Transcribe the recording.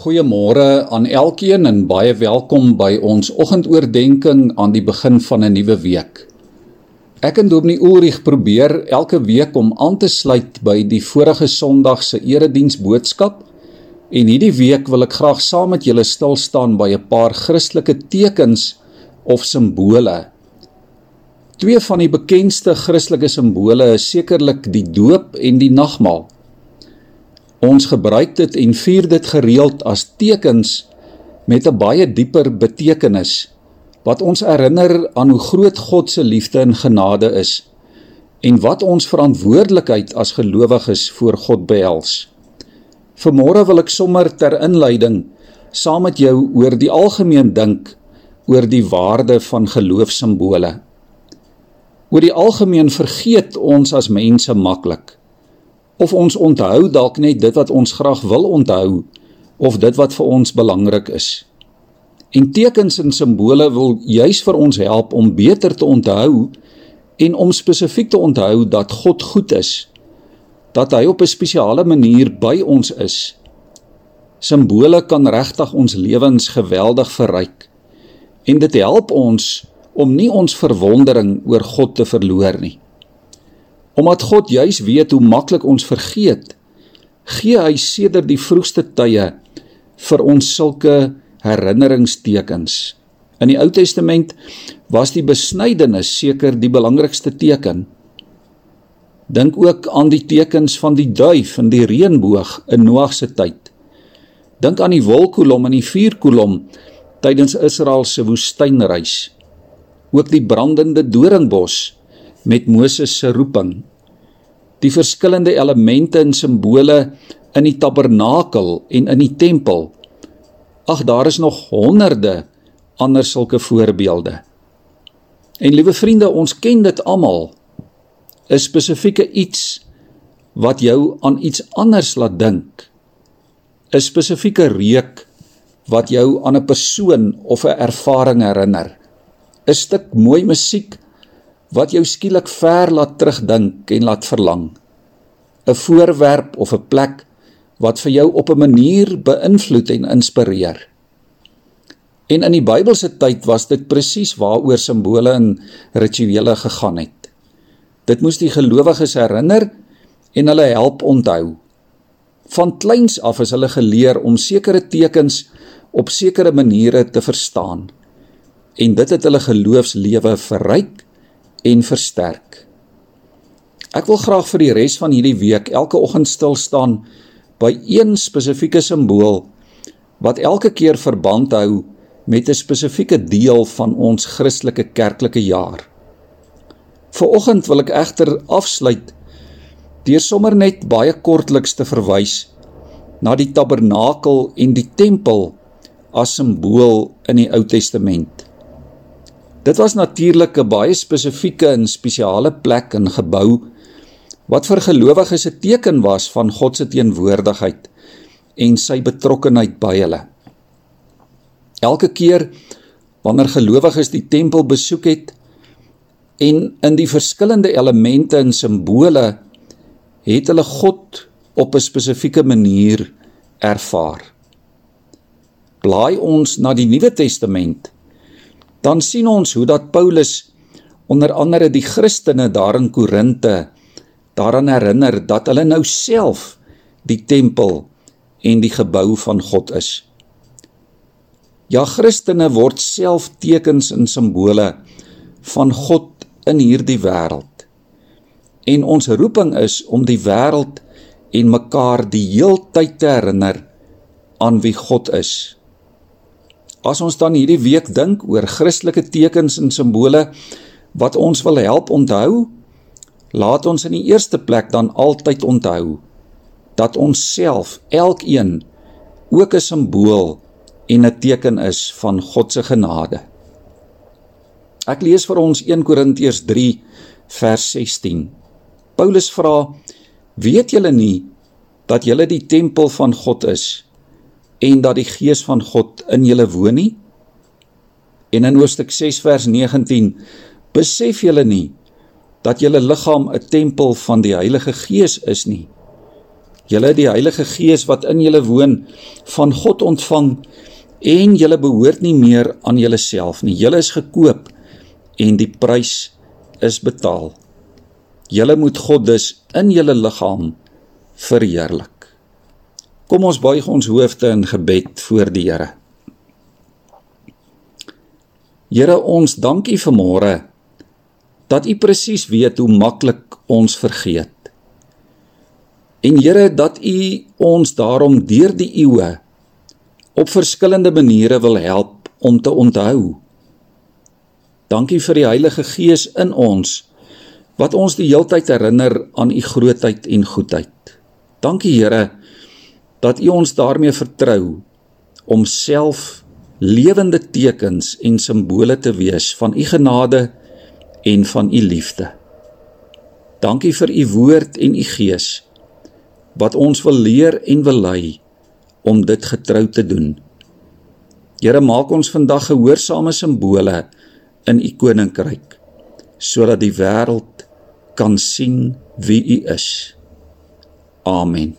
Goeiemôre aan elkeen en baie welkom by ons oggendoordenkings aan die begin van 'n nuwe week. Ek en Dominee Ulrich probeer elke week om aan te sluit by die vorige Sondag se erediens boodskap en hierdie week wil ek graag saam met julle stil staan by 'n paar Christelike tekens of simbole. Twee van die bekendste Christelike simbole is sekerlik die doop en die nagmaal. Ons gebruik dit en vier dit gereeld as tekens met 'n baie dieper betekenis wat ons herinner aan hoe groot God se liefde en genade is en wat ons verantwoordelikheid as gelowiges voor God behels. Vanmôre wil ek sommer ter inleiding saam met jou oor die algemeen dink oor die waarde van geloofsimbole. Oor die algemeen vergeet ons as mense maklik of ons onthou dalk net dit wat ons graag wil onthou of dit wat vir ons belangrik is. En tekens en simbole wil juis vir ons help om beter te onthou en om spesifiek te onthou dat God goed is, dat hy op 'n spesiale manier by ons is. Simbole kan regtig ons lewens geweldig verryk en dit help ons om nie ons verwondering oor God te verloor nie. Omdat God juis weet hoe maklik ons vergeet, gee hy sedert die vroegste tye vir ons sulke herinneringstekens. In die Ou Testament was die besnydenis seker die belangrikste teken. Dink ook aan die tekens van die duif en die reënboog in Noag se tyd. Dink aan die wolkkolom en die vuurkolom tydens Israel se woestynreis. Ook die brandende doringbos met Moses se roeping die verskillende elemente en simbole in die tabernakel en in die tempel. Ag daar is nog honderde ander sulke voorbeelde. En liewe vriende, ons ken dit almal. 'n Spesifieke iets wat jou aan iets anders laat dink. 'n Spesifieke reuk wat jou aan 'n persoon of 'n ervaring herinner. 'n Stuk mooi musiek wat jou skielik ver laat terugdink en laat verlang. 'n Voorwerp of 'n plek wat vir jou op 'n manier beïnvloed en inspireer. En in die Bybelse tyd was dit presies waaroor simbole en rituele gegaan het. Dit moes die gelowiges herinner en hulle help onthou. Van kleins af is hulle geleer om sekere tekens op sekere maniere te verstaan. En dit het hulle geloofslewe verryk en versterk. Ek wil graag vir die res van hierdie week elke oggend stil staan by een spesifieke simbool wat elke keer verband hou met 'n spesifieke deel van ons Christelike kerklike jaar. Vanoggend wil ek egter afsluit deur sommer net baie kortliks te verwys na die tabernakel en die tempel as simbool in die Ou Testament. Dit was natuurlik 'n baie spesifieke en spesiale plek en gebou wat vir gelowiges 'n teken was van God se teenwoordigheid en sy betrokkenheid by hulle. Elke keer wanneer gelowiges die tempel besoek het en in die verskillende elemente en simbole het hulle God op 'n spesifieke manier ervaar. Blaai ons na die Nuwe Testament dan sien ons hoe dat Paulus onder andere die Christene daar in Korinte daaraan herinner dat hulle nou self die tempel en die gebou van God is. Ja Christene word self tekens en simbole van God in hierdie wêreld. En ons roeping is om die wêreld en mekaar die heeltyd te herinner aan wie God is. As ons dan hierdie week dink oor Christelike tekens en simbole wat ons wil help onthou, laat ons in die eerste plek dan altyd onthou dat ons self, elkeen, ook 'n simbool en 'n teken is van God se genade. Ek lees vir ons 1 Korintiërs 3 vers 16. Paulus vra: "Weet julle nie dat julle die tempel van God is?" en dat die gees van God in julle woon nie? En in Hoofstuk 6 vers 19 besef julle nie dat julle liggaam 'n tempel van die Heilige Gees is nie. Julle die Heilige Gees wat in julle woon van God ontvang en julle behoort nie meer aan julleself nie. Julle is gekoop en die prys is betaal. Julle moet God dus in julle liggaam verheerlik. Kom ons buig ons hoofde in gebed voor die Here. Here ons dankie vir môre dat U presies weet hoe maklik ons vergeet. En Here dat U ons daarom deur die eeue op verskillende maniere wil help om te onthou. Dankie vir die Heilige Gees in ons wat ons die heeltyd herinner aan U grootheid en goedheid. Dankie Here dat U ons daarmee vertrou om self lewende tekens en simbole te wees van U genade en van U liefde. Dankie vir U woord en U Gees wat ons wil leer en wil lei om dit getrou te doen. Here maak ons vandag gehoorsame simbole in u koninkryk sodat die wêreld kan sien wie u is. Amen.